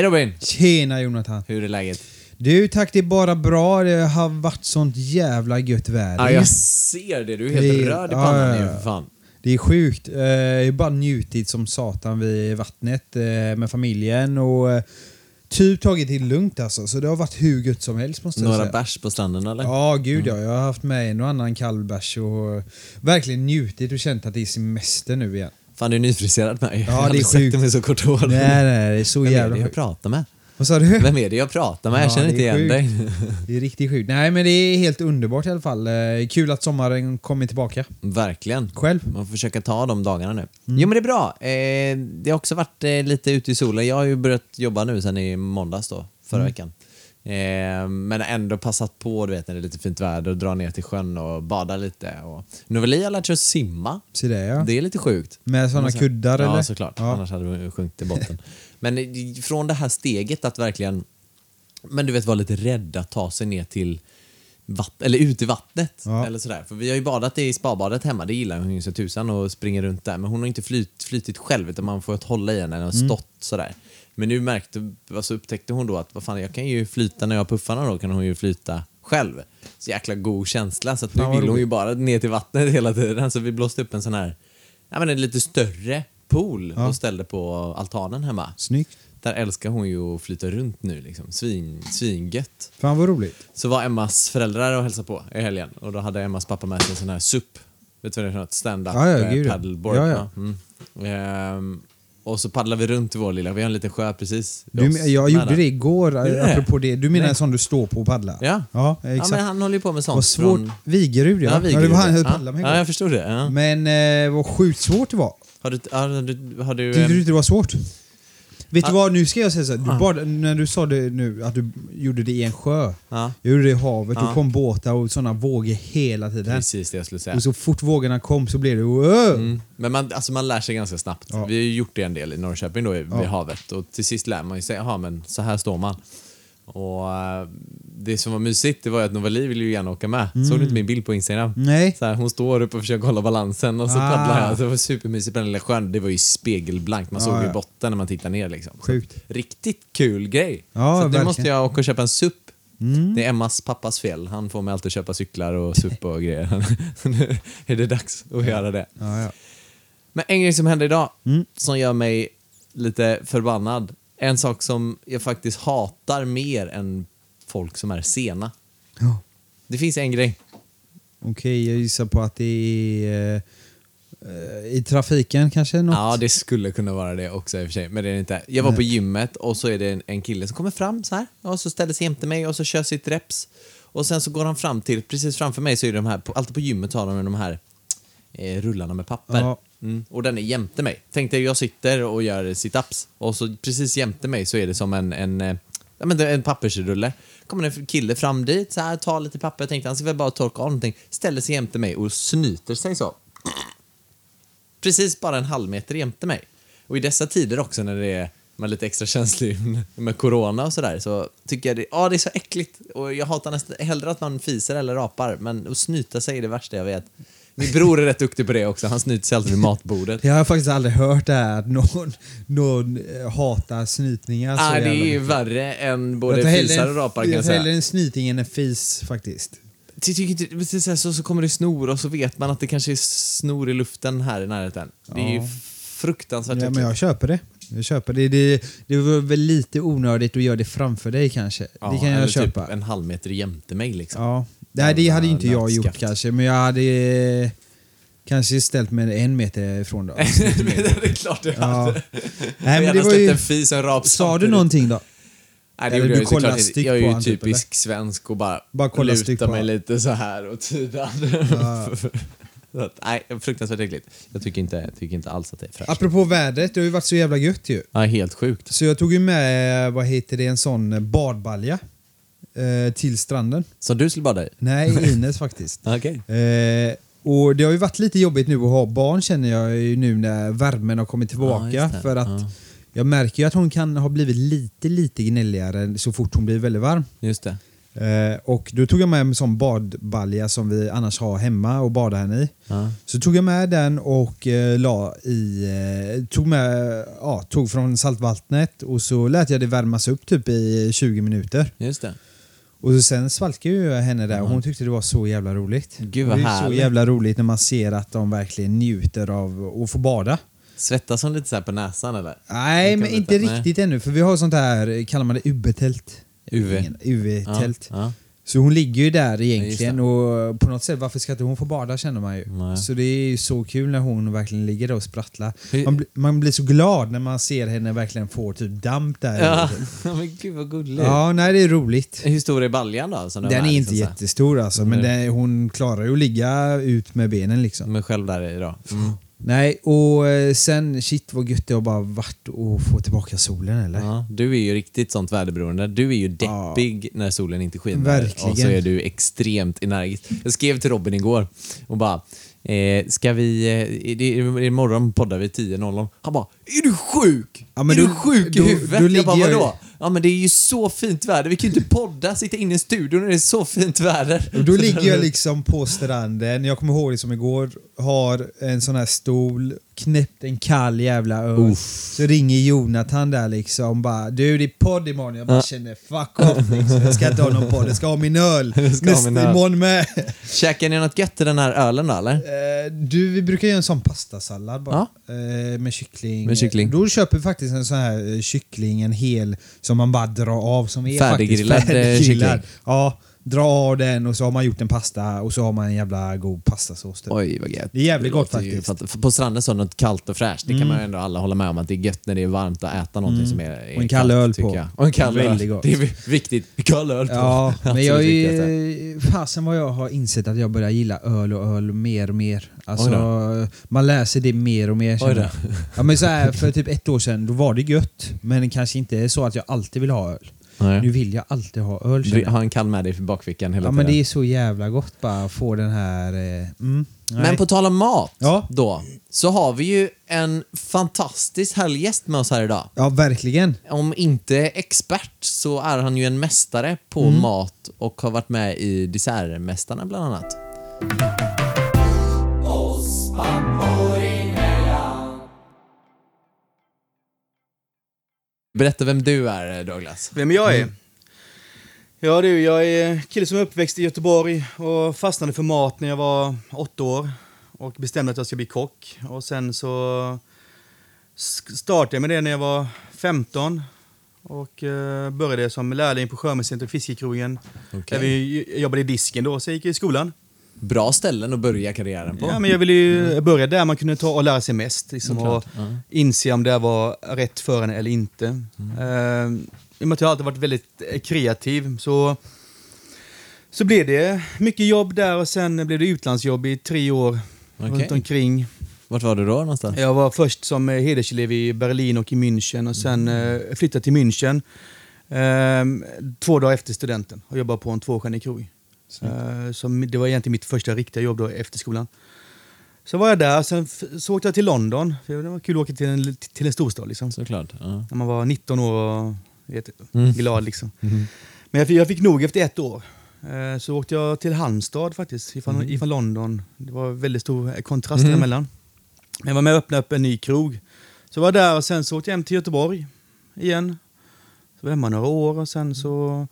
Hej Robin! Tjena Jonathan. Hur är läget? Du, tack det är bara bra. Det har varit sånt jävla gött väder. Ja, jag ser det. Du är helt Det röd i pannan ja, nu ja. för fan. Det är sjukt. Eh, Jag har bara njutit som satan vid vattnet eh, med familjen och eh, typ tagit det lugnt alltså. Så det har varit hur gött som helst måste jag Några säga. bärs på stranden eller? Ja, gud ja. Jag har haft med en och annan kall bärs och verkligen njutit och känt att det är semester nu igen. Fan, du är nyfriserad med mig. Ja, det är sjukt. med så kort hår. Nej, nej, det är så Vem är jävla det jag sjukt. pratar med? Vad sa du? Vem är det jag pratar med? Jag Ja, känner det inte är igen sjukt. dig. Det är riktigt sjukt. Nej, men det är helt underbart i alla fall. Eh, Kul att sommaren kommer tillbaka. Verkligen. Själv? Man får försöka ta de dagarna nu. Mm. Jo men det är bra. Eh, det har också varit eh, lite ute i solen. Jag har ju börjat jobba nu sen i måndags då, förra Mm. veckan. Eh, men ändå passat på du vet när det är lite fint väder och dra ner till sjön och bada lite. Och... Noveli har lärt sig att simma. Se det ja. Det är lite sjukt. Med sådana kuddar ja, eller? såklart. Ja. Annars hade vi sjunkit till botten. Men från det här steget att verkligen, men du vet, vara lite rädd att ta sig ner till vatt, eller ut i vattnet. Ja. Eller sådär. För vi har ju badat i spabadet hemma, det gillar hon ju så tusan och springer runt där. Men hon har inte flyt, flytit själv utan man får hålla i henne, har Mm. stått sådär. Men nu märkte, alltså upptäckte hon då att vad fan, jag kan ju flyta när jag har puffarna då, kan hon ju flyta själv. Så jäkla god känsla. Så att nu vill hon ju bara ner till vattnet hela tiden. Så vi blåste upp en sån här, ja men en lite större pool Ja. och ställde på altanen hemma. Snyggt. Där älskar hon ju att flyta runt nu liksom. Svin, svingött. Fan vad roligt. Så var Emmas föräldrar och hälsade på i helgen och då hade Emmas pappa med sig en sån här SUP. Vet du vad det är? Stand-up Ja, ja, eh, ja. paddleboard. Ja, ja. Mm. Ehm, och så paddlade vi runt i vår lilla, vi har en liten sjö precis Du, jag gjorde det igår, det? apropå det. Du menar en sån du står på och paddlar? Ja. Ja, Ja exakt. men han håller ju på med sånt. vad svårt. från- Vigerud ja. Ja, ja, det var han jag ja. paddlade med Ja, igår. jag förstod det. Ja. Men eh, vad sjukt svårt det var. Har du... Har du, har du Tyckte ehm, du inte det var svårt? Vet du vad, nu ska jag säga så här, du Ja. bad, när du sa det nu, att du gjorde det i en sjö. ja, Jag gjorde det i havet, Ja. och kom båtar och sådana vågor hela tiden. precis det jag skulle säga. Och så fort vågorna kom så blev det. Mm. Men man, alltså man lär sig ganska snabbt. Ja. Vi har ju gjort det en del i Norrköping då, vid havet. Och till sist lär man ju sig, jaha men så här står man. Och eh, det som var mysigt det var att Novali ville ju gärna åka med. Såg du inte min bild på Instagram? Nej. Så här, hon står upp och försöker hålla balansen och så Ah. paddlar jag. Så det var supermysigt på den lilla sjön. Det var ju spegelblankt. Man Ja, såg ju ja. botten när man tittar ner liksom. Så Sjukt. Riktigt kul grej. Ja, så att nu verkligen. måste jag åka och köpa en SUP. Mm. Det är Emmas pappas fel. Han får mig alltid köpa cyklar och SUP och grejer. nu är det dags att göra det. Ja, ja. Men en grej som hände idag Mm. som gör mig lite förbannad. En sak som jag faktiskt hatar mer än folk som är sena. Ja. Det finns en grej. Okej, jag gissar på att det är eh, i trafiken kanske? Något? Ja, det skulle kunna vara det också i och för sig, men det är inte. Jag var på gymmet och så är det en, en kille som kommer fram så här och så ställer sig jämte mig och så kör sitt reps. Och sen så går han fram till, precis framför mig så är det de här, alltid på gymmet har de de här eh, rullarna med papper. Ja. Mm, och den är jämte mig. Tänk dig, jag sitter och gör sit-ups och så precis jämte mig så är det som en, en, eh, en, det en pappersrulle. kommer en kille fram dit, så här, tar lite papper, jag tänkte han ska väl bara torka av någonting, ställer sig jämte mig och snyter sig så. Precis bara en halv meter jämte mig. Och i dessa tider också när det är man är lite extra känslig med corona och sådär så tycker jag det, ja, det är så äckligt. Och jag hatar nästan hellre att man fiser eller rapar, men att snyta sig är det värsta jag vet. Min bror är rätt duktig på det också, han snyter sig alltid vid matbordet. Jag har faktiskt aldrig hört det här någon, någon eh, hatar snytningar så Ah, det är ju värre än både fisar en- och rapar kan jag Jag tar hellre säga. en snyting än en fis faktiskt. Tycker så, så, kommer det snor och så vet man att det kanske är snor i luften här i närheten. Det är ju fruktansvärt Ja, men jag köper det. Jag köper det. Det, det var väl lite onödigt att göra det framför dig kanske. Ja, det kan jag eller köpa. Typ en halv meter jämte mig liksom. Ja. Nej, det hade ju inte jag gjort Nötskaft. kanske, men jag hade eh, kanske ställt mig en meter ifrån då. det är klart du Ja. hade. Nej, jag men det var ju... en fis och en rap Sa du någonting då? Nej, det Eller gjorde du jag ju såklart Jag är ju han, typ, typisk svensk och bara, Bara lutar mig lite så här åt sidan. Ja. Att, nej, fruktansvärt äckligt. Jag tycker inte, tycker inte alls att det är fräscht. Apropå vädret, det har ju varit så jävla gött ju. Ja, helt sjukt. Så jag tog ju med, vad heter det, en sån badbalja eh, till stranden. Så du skulle bada i? Nej, Ines faktiskt. Okej. Eh, och det har ju varit lite jobbigt nu att ha barn känner jag ju nu när värmen har kommit Ja, tillbaka. det. för att Ja. jag märker ju att hon kan ha blivit lite, lite gnälligare så fort hon blir väldigt varm. Just det. Eh, och då tog jag med en sån badbalja som vi annars har hemma och badar henne i. Ja. Så tog jag med den och eh, la i, eh, tog med, ja, tog från saltvattnet och så lät jag det värmas upp typ i 20 minuter. Just det. Och så sen svalkade ju jag henne där och hon tyckte det var så jävla roligt. Gud, vad det är så härligt. jävla roligt när man ser att de verkligen njuter av att få bada. Svettas hon lite så här på näsan eller? Nej, kan men vi inte nej. riktigt ännu för vi har sånt här, kallar man det UV-tält? UV. Ingen- UV-tält. Ja, ja. Så hon ligger ju där egentligen och på något sätt, varför ska inte hon få bada känner man ju. Nej. Så det är ju så kul när hon verkligen ligger där och sprattlar. Man, bli- man blir så glad när man ser henne verkligen få typ damp där. Ja, men gud vad gulligt. ja nej det är roligt. Hur stor är baljan då? Som Den är med, inte liksom så här? jättestor alltså, men Nej. det, hon klarar ju att ligga ut med benen liksom. Men själv där i då? Mm. Nej, och eh, sen shit vad gött det har bara varit att få tillbaka solen eller? Ja, du är ju riktigt sånt väderberoende. Du är ju Ja. deppig när solen inte skiner. Verkligen. Och så är du extremt energisk. Jag skrev till Robin igår och bara Eh, ska vi... Eh, det, imorgon poddar vi 10.00. Han bara “Är du sjuk? Ja, är då- du sjuk då- i huvudet?” då Jag bara “Vadå?” Ja men det är ju så fint väder. Vi kan ju inte podda, sitta inne i studion när det är så fint väder. Och då ligger jag liksom på stranden, jag kommer ihåg det som igår, har en sån här stol, knäppt en kall jävla öl. Så ringer Jonathan där liksom bara du det är podd imorgon. Jag bara Ja. känner fuck off liksom. Jag ska inte ha någon podd, jag ska ha min öl. Nästa imorgon med. Käkar ni något gött i den här ölen då eller? Eh, Du, vi brukar göra en sån pastasallad bara. Eh, Med kyckling. Med kyckling. Då köper vi faktiskt en sån här eh, kyckling, en hel, som man bara drar av som är Färdiggrillad, eh, färdiggrillad. kyckling. Ja, dra av den och så har man gjort en pasta och så har man en jävla god pastasås typ. Oj vad gött. Det är jävligt gott låter ju faktiskt. för På stranden så något kallt och fräscht. Det kan man ju ändå alla hålla med om att det är gött när det är varmt att äta någonting som är, är Mm. Och en kall kallt, öl på. jag. Och en kall öl. gott. Det är vi- viktigt. Kall öl på. Ja, men jag är ju... Fasen vad jag har insett att jag börjar gilla öl och öl mer och mer. Alltså, man läser det mer och mer. Ja, men så här, för typ ett år sedan, då var det gött. Men det kanske inte är så att jag alltid vill ha öl. Nu Nej. vill jag alltid ha öl. känner jag. Ha en kall med dig i bakfickan hela Ja men tiden. det är så jävla gott bara att få den här... Eh, mm. Men på tal om mat Ja. då, så har vi ju en fantastisk härlig gäst med oss här idag. Ja, verkligen. Om inte expert så är han ju en mästare på Mm. mat och har varit med i Dessertmästarna bland annat. Berätta vem du är Douglas. Vem jag är? Ja du, jag är kille som är uppväxt i Göteborg och fastnade för mat när jag var åtta år och bestämde att jag ska bli kock. Och sen så startade jag med det när jag var 15 och eh, började som lärling på Sjömäscentret och Fiskekrogen. Okej. Där vi jobbade i disken då, så jag gick i skolan. Bra ställen att börja karriären på. Ja, men jag ville ju börja där man kunde ta och lära sig mest. Liksom, och ja. inse om det var rätt för en eller inte. Mm. Eh, I och med att jag alltid varit väldigt eh, kreativ så, så blev det mycket jobb där och sen blev det utlandsjobb i tre år Okej. runt omkring. Vart var du då någonstans? Jag var först som eh, hederselev i Berlin och i München och sen eh, flyttade till München eh, två dagar efter studenten och jobbade på en tvåstjärnig krog. Som, det var egentligen mitt första riktiga jobb då efter skolan. Så var jag där, sen så åkte jag till London. För det var kul att åka till en, till en storstad liksom. Såklart. Ja. När man var 19 år och vet, Mm. glad liksom. Mhm. Men jag fick, jag fick nog efter ett år. Eh, Så åkte jag till Halmstad faktiskt, ifrån, Mm. ifrån London. Det var väldigt stor eh, kontrast Mhm. däremellan. Men jag var med och öppnade upp en ny krog. Så var jag där och sen så åkte jag hem till Göteborg igen. Så var jag hemma några år och sen så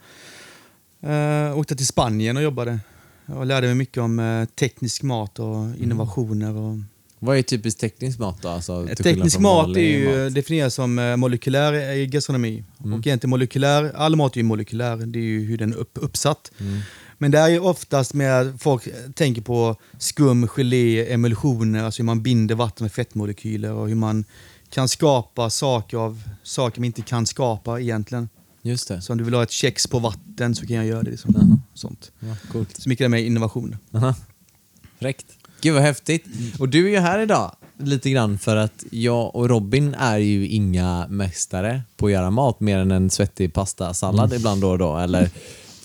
eh, åkte till Spanien och jobbade. Jag lärde mig mycket om eh, teknisk mat och Mm. innovationer. Och, Vad är typiskt teknisk mat då? Alltså, Teknisk mat är ju mat? definieras som eh, molekylär gastronomi. Mm. Och egentligen molekylär, all mat är ju molekylär, det är ju hur den är upp, uppsatt. Mm. Men det är ju oftast med att folk tänker på skum, gelé, emulsioner, alltså hur man binder vatten med fettmolekyler och hur man kan skapa saker av saker man inte kan skapa egentligen. Just det. Så om du vill ha ett kex på vatten så kan jag göra det. Liksom. Jaha. Sånt. Ja, coolt. Så mycket det med innovation. Aha. Fräckt. Gud vad häftigt. Och du är ju här idag lite grann för att jag och Robin är ju inga mästare på att göra mat mer än en svettig pastasallad ibland då och då. Eller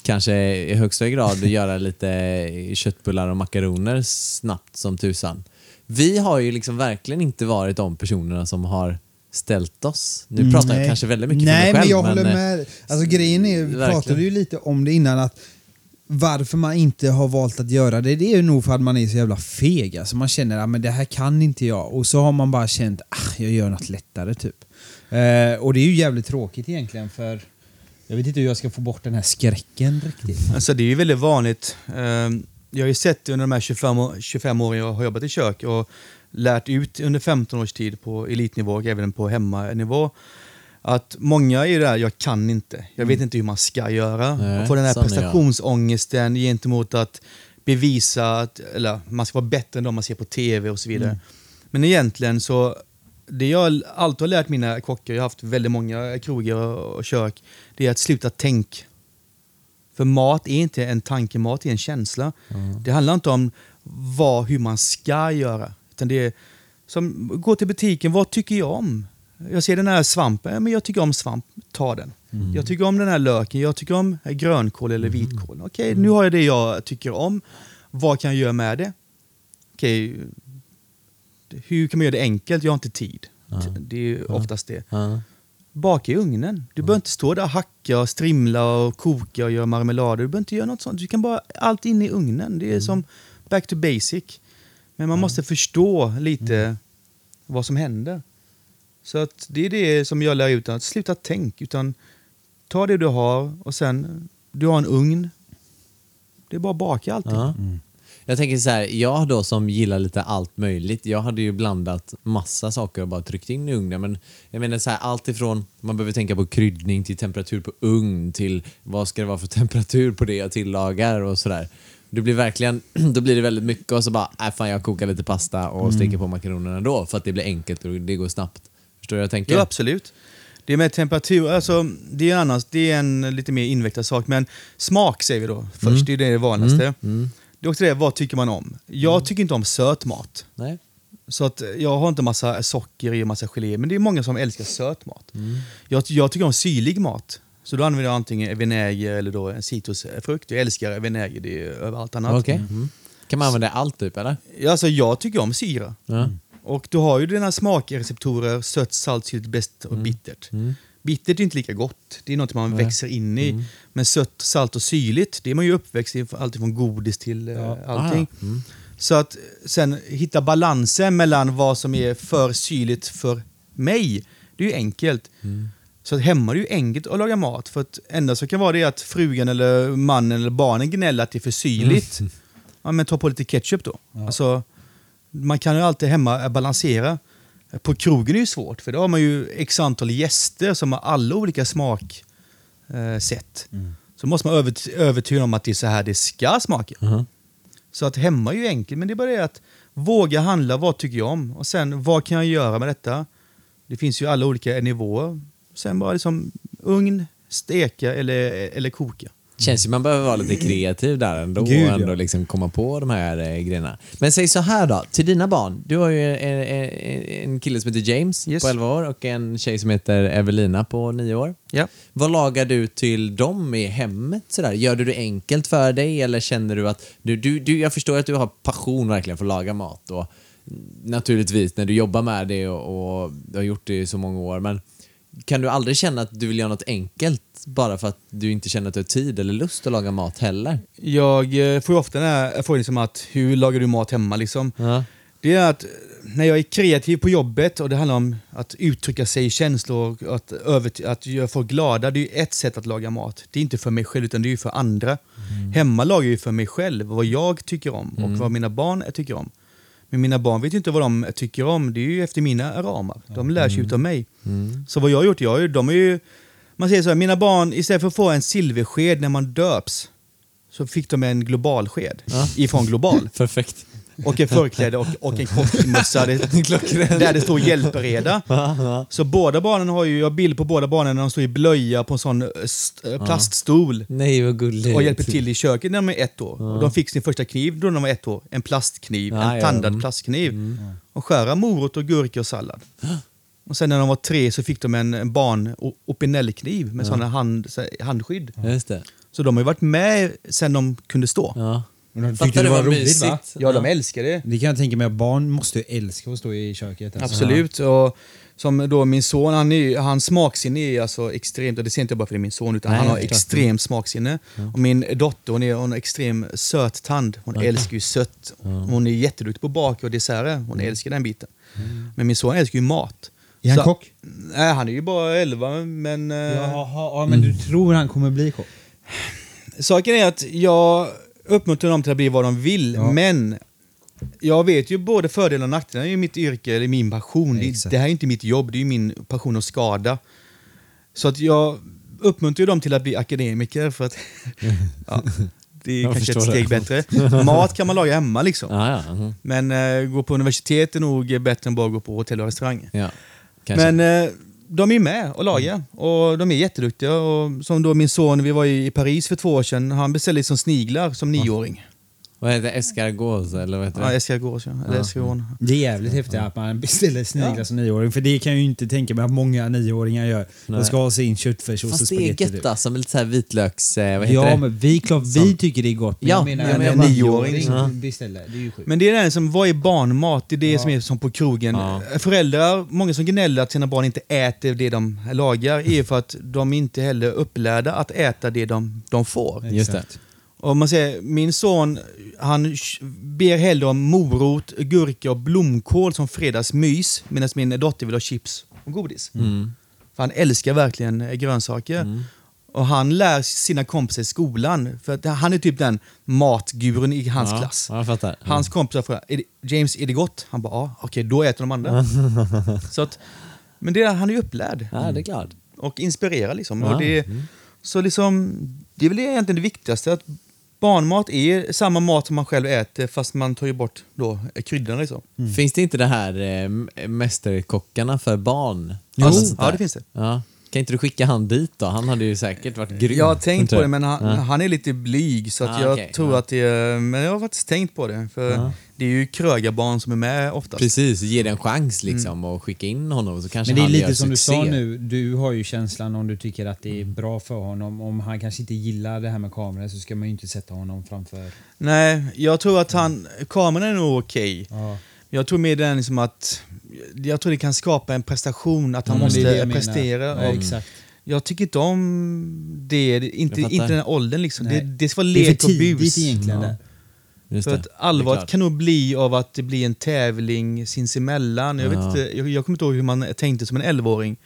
kanske i högsta grad göra lite köttbullar och makaroner snabbt som tusan. Vi har ju liksom verkligen inte varit de personerna som har ställt oss. Nu pratar jag Nej. kanske väldigt mycket Nej, för mig själv. men jag håller eh, med. Alltså grejen är, vi verkligen. pratade ju lite om det innan, att varför man inte har valt att göra det, det är ju nog för att man är så jävla feg. Alltså man känner att det här kan inte jag. Och så har man bara känt ah, jag gör något lättare typ. Eh, och det är ju jävligt tråkigt egentligen för jag vet inte hur jag ska få bort den här skräcken riktigt. Alltså det är ju väldigt vanligt. Ehm, Jag har ju sett under de här 25, år- 25 åren jag har jobbat i kök och lärt ut under 15 års tid på elitnivå och även på hemmanivå att många är ju där, jag kan inte. Jag vet inte hur man ska göra. Mm. Nej, och får den här prestationsångesten gentemot att bevisa att eller, man ska vara bättre än de man ser på TV och så vidare. Mm. Men egentligen så, det jag alltid har lärt mina kockar, jag har haft väldigt många krogar och kök, det är att sluta tänk. För mat är inte en tanke, mat är en känsla. Det handlar inte om vad, hur man ska göra. Utan det är som, gå till butiken, vad tycker jag om? Jag ser den här svampen, ja, men jag tycker om svamp, ta den. Jag tycker om den här löken, jag tycker om grönkål eller vitkål. Okej, nu har jag det jag tycker om. Vad kan jag göra med det? Okej, hur kan man göra det enkelt? Jag har inte tid. Det är ju oftast det. Ja. Baka i ugnen. Du behöver inte stå där och hacka, och strimla och koka och göra marmelader. Du behöver inte göra något sånt. Du kan bara allt in i ugnen. Det är som back to basic. Men man måste förstå lite vad som händer. Så att det är det som jag lär ut. Att sluta tänk. Utan ta det du har och sen, du har en ugn. Det är bara att baka allting. Ja. Jag tänker så här, jag då som gillar lite allt möjligt, jag hade ju blandat massa saker och bara tryckt in i ugnen. Men jag menar så här, allt ifrån, man behöver tänka på kryddning till temperatur på ugn till vad ska det vara för temperatur på det jag tillagar och sådär. Det blir verkligen, då blir det väldigt mycket och så bara, äh, fan jag kokar lite pasta och steker på makaronerna då för att det blir enkelt och det går snabbt. Förstår du vad jag tänker? Ja, absolut. Det med temperatur, alltså, det är, annars, det är en lite mer invecklad sak, men smak säger vi då först, det är det vanligaste. Det är också det, vad tycker man om? Jag tycker inte om söt mat. Nej? Så att jag har inte massa socker i och massa gelé, men det är många som älskar söt mat. Jag, jag tycker om syrlig mat. Så då använder jag antingen vinäger eller då en citrusfrukt. Jag älskar vinäger, det är över allt annat. Okej. Mm. Kan man använda allt typ eller? Ja, Alltså, jag tycker om syra. Ja. Och du har ju dina smakreceptorer, sött, salt, syrligt, bäst och bittert. Bittert är inte lika gott, det är något man växer in i. Men sött, salt och syrligt, det är man ju uppväxt i, allt från godis till eh, allting. Så att sen hitta balansen mellan vad som är för syrligt för mig, det är ju enkelt. Så att hemma är det ju enkelt att laga mat. För att enda som kan vara det är att frugan eller mannen eller barnen gnäller att det är för syrligt. Ja, men ta på lite ketchup då. Alltså, man kan ju alltid hemma balansera. På krogen är det ju svårt, för då har man ju x antal gäster som har alla olika smaksätt. Eh, sätt. Så måste man övert- övertyga om att det är så här det ska smaka. Så att hemma är ju enkelt, men det är bara det att våga handla, vad tycker jag om? Och sen, vad kan jag göra med detta? Det finns ju alla olika nivåer. Sen bara liksom ugn, steka eller, eller koka. Känns ju man behöver vara lite kreativ där ändå Gud, och ändå ja. liksom komma på de här eh, grejerna. Men säg så här då, till dina barn. Du har ju en, en, en kille som heter James Yes. på 11 år och en tjej som heter Evelina på 9 år. Ja. Vad lagar du till dem i hemmet? Sådär? Gör du det enkelt för dig eller känner du att... Du, du, du, jag förstår att du har passion verkligen för att laga mat och naturligtvis när du jobbar med det och, och du har gjort det i så många år. Men kan du aldrig känna att du vill göra något enkelt bara för att du inte känner att du har tid eller lust att laga mat heller? Jag eh, får ju ofta den här frågan som att hur lagar du mat hemma liksom? Ja. Det är att när jag är kreativ på jobbet och det handlar om att uttrycka sig i känslor och att, över, att göra folk glada. Det är ett sätt att laga mat. Det är inte för mig själv utan det är för andra. Hemma lagar jag för mig själv, vad jag tycker om och vad mina barn tycker om. Men mina barn vet ju inte vad de tycker om. Det är ju efter mina ramar. De lär sig utav mig. Så vad jag har gjort, jag, har ju- de är ju... Man säger så här, mina barn, istället för att få en silversked när man döps, så fick de en globalsked Ja. ifrån Global. Perfekt. Och en förkläde och, och en kockmössa där det står hjälpreda. Så båda barnen har ju, jag har bild på båda barnen när de står i blöja på en sån eh, eh, plaststol. Nej, vad gulligt. och hjälper till i köket när de är ett år. Och de fick sin första kniv då de var ett år. En plastkniv, Ja, en ja, tandad mm. plastkniv. Och skära morot och gurka och sallad. Och sen när de var tre så fick de en, en barn opinellkniv med sådana hand, handskydd. Så de har ju varit med sen de kunde stå. Ja. Men de tyckte det var vad roligt mysigt? va? Ja, de älskar det. Det kan jag tänka mig att barn måste ju älska att stå i köket. alltså. Absolut. Och som då min son, han är, hans smaksinne är alltså extremt, och det ser inte jag bara för det är min son, utan Nej, han har extremt smaksinne. Och min dotter, hon är, hon har extrem söt tand. Hon älskar ju sött. Hon är jätteduktig på bak och desserter. Hon älskar den biten. Men min son älskar ju mat. Är han Så- kock? Nej, han är ju bara 11, men... eh, Jaha, ja, men du tror han kommer bli kock? Saken är att jag uppmuntrar dem till att bli vad de vill, Ja. men jag vet ju både fördelar och nackdelar i mitt yrke, eller min passion. Det, det här är inte mitt jobb, det är min passion att skada. Så att jag uppmuntrar dem till att bli akademiker för att ja, det är Jag kanske ett steg det. bättre. Mat kan man laga hemma liksom. Ja, ja. mhm. Men eh, gå på universitet är nog bättre än bara gå på hotell och restaurang. ja. Men eh, de är med och lagar och de är jätteduktiga. Och som då min son, vi var i Paris för två år sedan, han beställde liksom sniglar som nioåring. Vad heter det? Escargots eller vad heter Ja, det? escargots ja. Eller escargon. Det är jävligt häftigt att man beställer sniglar som nioåring. För det kan jag ju inte tänka mig att många nioåringar gör. Nej. De ska ha sin köttfärssås och Fast det är spagetti. gött typ. alltså, med lite så här vitlöks... Eh, vad heter Ja, det? men vi, klart, vi Som- tycker det är gott. Men Ja, jag menar, men när jag en bara- nioåring Ja. beställer. Det är ju sjukt. Men det är det som, vad är barnmat? Det är det Ja. som är som på krogen. Ja. Föräldrar, många som gnäller att sina barn inte äter det de lagar, är för att de inte heller är upplärda att äta det de, de får. Just det. Och man säger, min son, han ber hellre om morot, gurka och blomkål som fredagsmys, medan min dotter vill ha chips och godis. Mm. För han älskar verkligen eh, grönsaker. Och han lär sina kompisar i skolan, för att han är typ den matguren i hans ja. klass. Fattar. Hans kompisar frågar, är det, James, är det gott? Han bara, ja, okej, då äter de andra. så att, men det, han är ju upplärd Ja, det är klart. och inspirerar liksom. Ja. Och det, Så liksom, det är väl egentligen det viktigaste, att barnmat är samma mat som man själv äter fast man tar ju bort då kryddorna liksom. Finns det inte det här eh, mästerkockarna för barn? Jo, Alltså ja det finns det. Ja. Kan inte du skicka han dit då? Han hade ju säkert varit grym. Jag har tänkt på det men han, Ja. han är lite blyg så att Ah, jag okej, tror ja. att det är, men jag har faktiskt tänkt på det. För Ja. det är ju krögarbarn som är med oftast. Precis, ge det en chans liksom och skicka in honom så kanske Men det är han lite som du succé. sa nu, du har ju känslan om du tycker att det är bra för honom. Om han kanske inte gillar det här med kameran så ska man ju inte sätta honom framför. Nej, jag tror att han, kameran är nog okej. Ja. Jag tror mer den liksom att, jag tror det kan skapa en prestation, att han Mm, det är det måste jag menar. prestera. Ja, och exakt. Jag tycker inte om det, det- inte, inte den här åldern liksom. Det, det ska vara Det är lek för och tidigt bus. egentligen. Ja. Just För det. att Det allvaret kan nog bli av att det blir en tävling sinsemellan. Jag, vet Ja. inte, jag, jag kommer inte ihåg hur man tänkte som en 11-åring.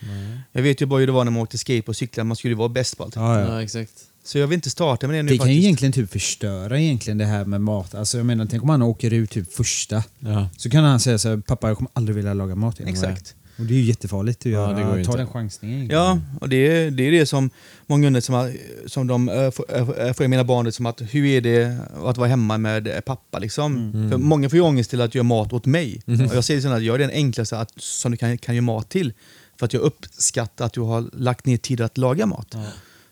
Jag vet ju bara hur det var när man åkte skate och cyklade, man skulle ju vara bäst på allt. Ja, ja. Ja, exakt. Så jag vill inte starta med det nu Det kan ju egentligen typ förstöra egentligen det här med mat. Alltså jag menar, tänk om han åker ut typ första. Ja. Så kan han säga så här, pappa jag kommer aldrig vilja laga mat igen. Exakt. Och det är ju jättefarligt att Ja, göra. det går ju Ta inte. den chansningen. egentligen. Ja, och det är, det är det som många undrar, som, har- som de äh, får- äh, får mina barn, som att hur är det att vara hemma med pappa liksom? För många får ju ångest till att göra mat åt mig. Och jag säger så att jag är den enklaste att, som du kan, kan göra mat till. För att jag uppskattar att du har lagt ner tid att laga mat.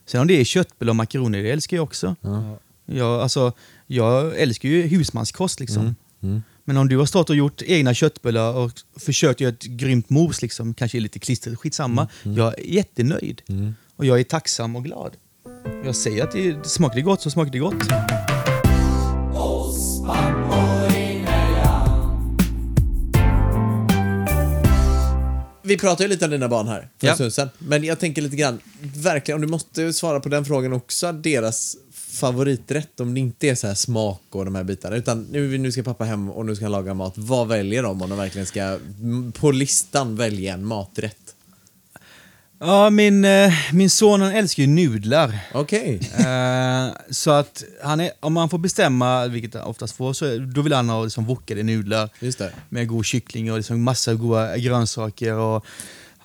Sen om det är köttbullar och makaroner, det älskar jag också. Ja. Jag, alltså, jag älskar ju husmanskost liksom. Mm. Men om du har stått och gjort egna köttbullar och försökt göra ett grymt mos, liksom, kanske är lite klistret, skitsamma. Jag är jättenöjd. Mm. Och jag är tacksam och glad. Jag säger att det, det smakar gott så smakar det gott. Vi pratade ju lite om dina barn här för en Ja. stund sedan. Men jag tänker lite grann, verkligen, om du måste svara på den frågan också, deras favoriträtt, om det inte är så här smak och de här bitarna, utan nu, nu ska pappa hem och nu ska han laga mat. Vad väljer de om de verkligen ska på listan välja en maträtt? Ja, min, eh, min son han älskar ju nudlar. Okej. Eh, så att han är, om man får bestämma, vilket han oftast får, så då vill han ha liksom wokade nudlar. Med god kyckling och liksom massa goda grönsaker. Och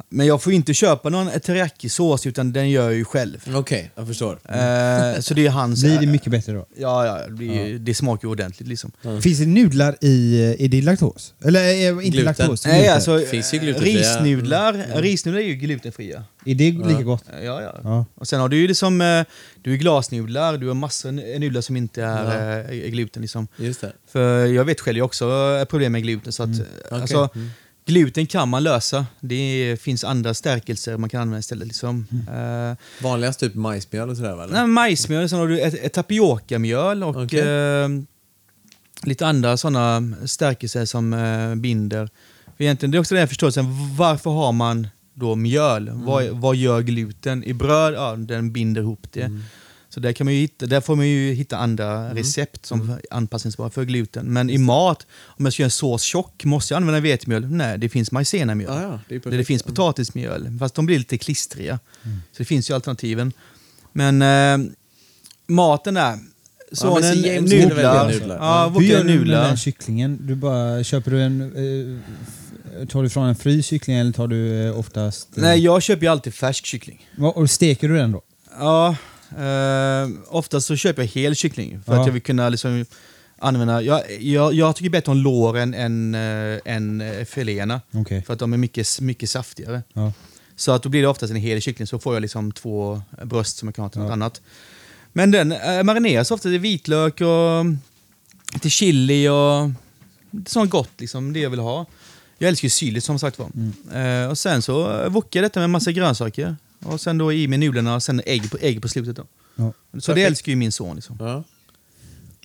Men jag får ju inte köpa någon teriyaki-sås utan den gör jag ju själv. Okej, jag förstår. Eh, så det är hans... Blir det mycket bättre då? Ja, ja, det, blir, det smakar ju ordentligt liksom. Finns det nudlar i, är det laktos? Eller eh, inte Gluten. laktos? Nej, gluten. alltså Finns ju glutenfria. risnudlar, risnudlar är ju glutenfria. Är det lika gott? Ja, ja. Ja. Och sen har du ju liksom, eh, du är glasnudlar, du har massor nudlar som inte är eh, gluten liksom. Just det. För jag vet själv jag har också eh, problem med gluten så att Okej. alltså, gluten kan man lösa. Det finns andra stärkelser man kan använda istället liksom. Eh, Vanligast typ majsmjöl och sådär eller? Nej, majsmjöl, sen har du ett, ett tapiokamjöl och Okej. eh, lite andra sådana stärkelser som eh, binder. För egentligen, det är också den här förståelsen, varför har man då mjöl? Mm. Vad, vad gör gluten? I bröd, ja, den binder ihop det. Mm. Så där, kan man ju hitta, där får man ju hitta andra recept som är anpassningsbara för gluten. Men i mat, om jag ska göra en sås tjock, måste jag använda vetemjöl? Nej, det finns majsenamjöl. Ja, ja, det det, perfekt. det finns potatismjöl, fast de blir lite klistriga. Mm. Så det finns ju alternativen. Men eh, maten där. Ja, så James gillar nudlar. nudlar. Ja, Hur gör du med den kycklingen? Du bara, köper du en... Eh, tar du från en fryst kyckling eller tar du eh, oftast... Eh, Nej, jag köper ju alltid färsk kyckling. Och steker du den då? Ja, eh, oftast så köper jag hel kyckling för Ja. att jag vill kunna liksom använda... Jag, jag, jag tycker bättre om låren än, äh, än eh, filéerna. Okej. För att de är mycket, mycket saftigare. Ja. Så att då blir det oftast en hel kyckling så får jag liksom två bröst som jag kan ha till något Ja. annat. Men den äh, marineras ofta i vitlök och lite chili och lite sånt gott liksom, det jag vill ha. Jag älskar ju syrligt som sagt var. Mm. Eh, och sen så wokar jag detta med massa grönsaker. Och sen då i med nudlarna och sen ägg på, ägg på slutet då. Ja. Så det älskar ju min son liksom. Ja.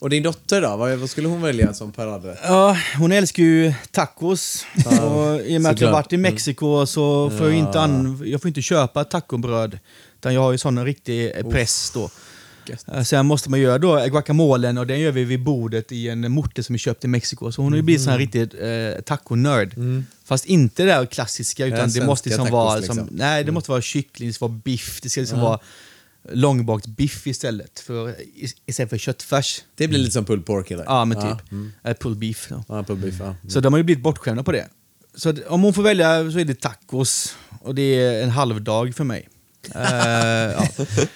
Och din dotter då? Vad, vad skulle hon välja som paradrätt? Ja, hon älskar ju tacos. och I och med att jag har varit i Mexiko så får jag, inte Ja. an, jag får inte köpa tacobröd. Utan jag har ju sån riktig press då. Gött. Eh, Sen måste man göra då guacamolen och den gör vi vid bordet i en morte som vi köpt i Mexiko. Så hon har ju blivit sån här riktig eh, taconörd. Fast inte det där klassiska utan det måste liksom vara liksom. som, nej, det måste vara kyckling, det ska vara biff, det ska liksom vara långbakt biff istället för, istället för köttfärs. Det blir lite som pulled pork eller? Ja, men typ. Eh, pulled beef. Då. ja pulled beef. Ja. Så de har ju blivit bortskämda på det. Så om hon får välja så är det tacos och det är en halvdag för mig. Eh, ja.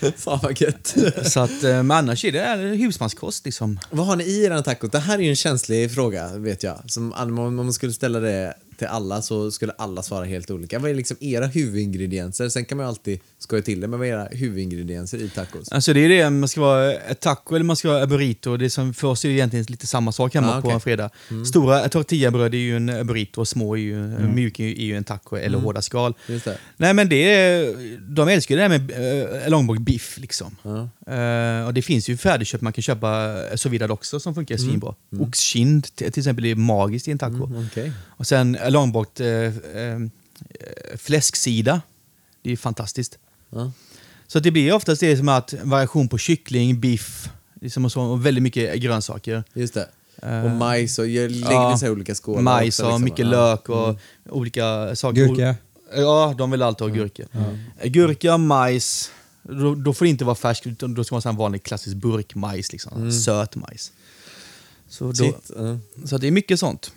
Fan vad gött. Så att, eh, men annars är det husmanskost liksom. vad har ni i eran tacos? Det här är ju en känslig fråga, vet jag. Som, om man skulle ställa det till alla så skulle alla svara helt olika. Vad är liksom era huvudingredienser? Sen kan man ju alltid skoja till det, men vad är era huvudingredienser i tacos? Alltså det är det, man ska vara ett taco eller man ska vara burrito. Det som, för oss är det egentligen lite samma sak hemma Ah, på okej. en fredag. Stora tortillabröd är ju en burrito och små är ju, mjuk är ju- är ju en taco eller hårda skal. Det. Nej men det är, de älskar ju det här med äh, långbakt biff liksom. Ja. Eh, och det finns ju färdigköpt, man kan köpa uh, sous också som funkar svinbra. Oxkind till, till exempel är magiskt i en taco. Mm, Okej. Och sen eh, långbakt eh, eh, fläsksida. Det är fantastiskt. Ja. Så det blir oftast det som att variation på kyckling, biff liksom och, så, och väldigt mycket grönsaker. Just det. Eh, och majs och jag lägger ja, så olika skålar Majs och liksom. mycket Ja. lök och olika saker. Gurka? Ja, de vill alltid ha gurka. Gurka, majs. Då, då får det inte vara färskt, utan då ska vara en vanlig klassisk burkmajs. Liksom. Söt majs. Så, då, så det är mycket sånt.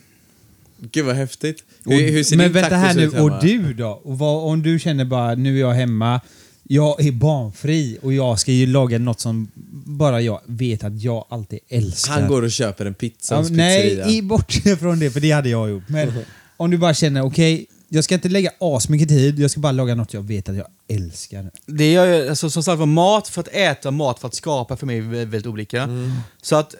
Gud vad häftigt. Och, Hur, hur ser men din vänta här nu, och du då? Och vad, om du känner bara, nu är jag hemma, jag är barnfri och jag ska ju laga något som bara jag vet att jag alltid älskar. Han går och köper en pizza ja. Nej, i, bort från det, för det hade jag gjort. Men om du bara känner, okej, jag ska inte lägga asmycket tid, jag ska bara laga något jag vet att jag älskar. Det är ju, alltså, som sagt var, mat för att äta, mat för att skapa för mig är väldigt, väldigt olika. Så att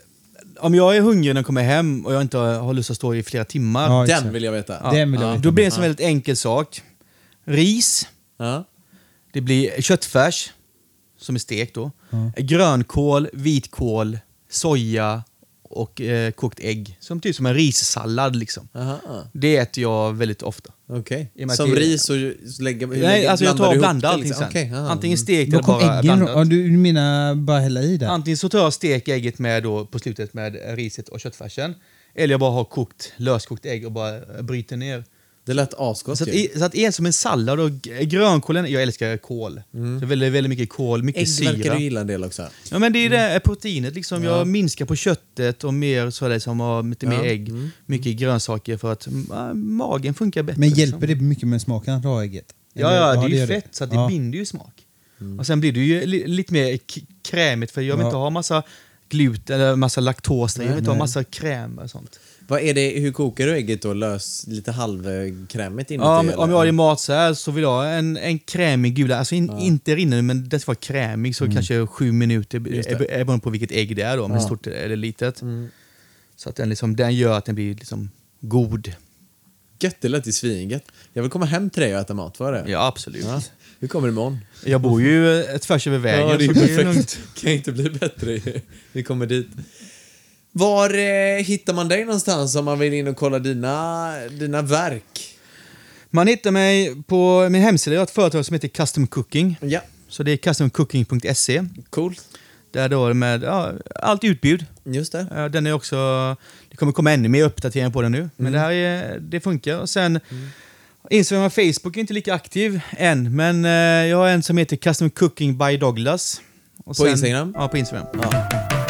om jag är hungrig när jag kommer hem och jag inte har lust att stå i flera timmar, Ja, Den vill jag veta. ja, Den vill jag veta. då blir det en sån väldigt enkel sak. Ris, Ja. det blir köttfärs, som är stekt då. Ja. Grönkål, vitkål, soja och eh, kokt ägg. Som typ som en rissallad liksom. Aha. Det äter jag väldigt ofta. Okej. I och med att Som det- ris och lägga, hur Nej, lägger- alltså jag blandar tar och du ihop blandar det, allting liksom? sen. Okej, aha. Antingen stekt eller kom bara äggen blandat. Ja, du menar bara hälla i det? Antingen så tar jag och steker ägget med då på slutet med riset och köttfärsen. Eller jag bara har kokt, löskokt ägg och bara bryter ner. Det lät asgott Så att, ju. så att en som en sallad och grönkålen, jag älskar kål. Så väldigt, väldigt mycket kål, mycket Ägg verkar syra. du gilla en del också. Ja men det är det proteinet liksom. Ja. Jag minskar på köttet och mer så liksom, och lite mer Ja, ägg. mm. Mycket grönsaker för att mm, magen funkar bättre. Men liksom. hjälper det mycket med smaken att ha ägget? Ja, ja, det är ju fett så att det Ja. binder ju smak. Och sen blir det ju li lite mer krämigt för jag vill Ja. inte ha massa gluten eller massa laktos där. Jag vill inte ha massa kräm och sånt. Vad är det, hur kokar du ägget då? Lös, lite halvkrämigt inuti? Ja, om, jag har det mat så här så vill jag ha en, en krämig gula. Alltså in, inte rinnande men det ska vara krämig så kanske sju minuter. Mm. Det. är- är beroende på vilket ägg det är då, om det är Ja. stort eller litet. Mm. Så att den, liksom, den gör att den blir liksom god. Gött, det lät ju svingött. Jag vill komma hem till dig och äta mat, var det? Ja, absolut. Ja. Hur kommer det imorgon? Jag bor ju eh, tvärs över vägen. Ja, det är perfekt. lugnt. kan inte bli bättre. Vi kommer dit. Var eh, hittar man dig någonstans om man vill in och kolla dina, dina verk? Man hittar mig på min hemsida. Jag har ett företag som heter Custom Cooking. Ja, Så det är customcooking.se. coolt. Där då med ja, allt utbud. Just det. Eh, Den är också, det kommer komma ännu mer uppdateringar på den nu. Men Mm. det här är, det funkar. Och sen Instagram och Facebook är inte lika aktiv än. Men eh, jag har en som heter Custom Cooking by Douglas. Och På Instagram? Ja, på Instagram. Ja.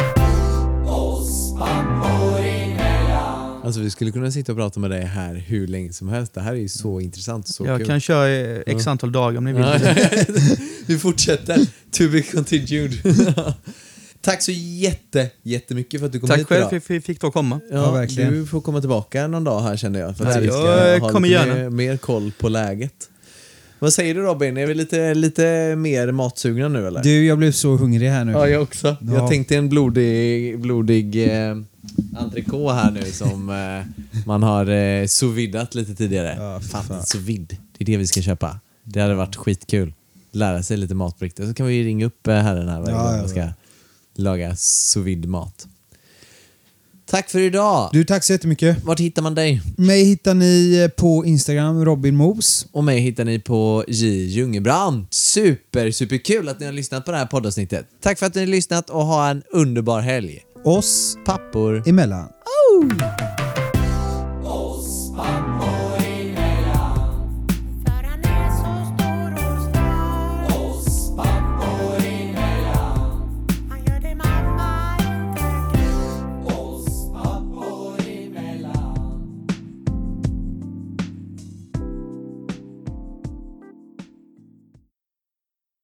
Alltså vi skulle kunna sitta och prata med dig här hur länge som helst. Det här är ju så intressant och så jag kul. kan köra x antal dagar om ni vill. Ja, vi fortsätter. To be continued. Tack så jätte, jättemycket för att du kom Tack hit själv idag. för att vi fick och komma. Ja, verkligen. Du får komma tillbaka någon dag här känner jag. För Ja, att vi jag ska ha kommer lite gärna. Mer, mer koll på läget. Vad säger du Robin? Är vi lite, lite mer matsugna nu eller? Du, jag blev så hungrig här nu. Ja, jag också. Ja. Jag tänkte en blodig, blodig eh, entrecote här nu som eh, man har eh, sous vidat lite tidigare. Ja, fan, fan. sous vide. Det är det vi ska köpa. Det hade varit skitkul. Lära sig lite mat på riktigt. Så kan vi ringa upp eh, herren här varje Ja, gång ja, man ska ja. laga sous vide mat. Tack för idag. Du, tack så jättemycket. Vart hittar man dig? Mig hittar ni eh, på Instagram, Robin Mos. Och mig hittar ni på J. Ljungbrant. Super, superkul att ni har lyssnat på det här poddavsnittet. Tack för att ni har lyssnat och ha en underbar helg. Oss Pappor emellan. Oh!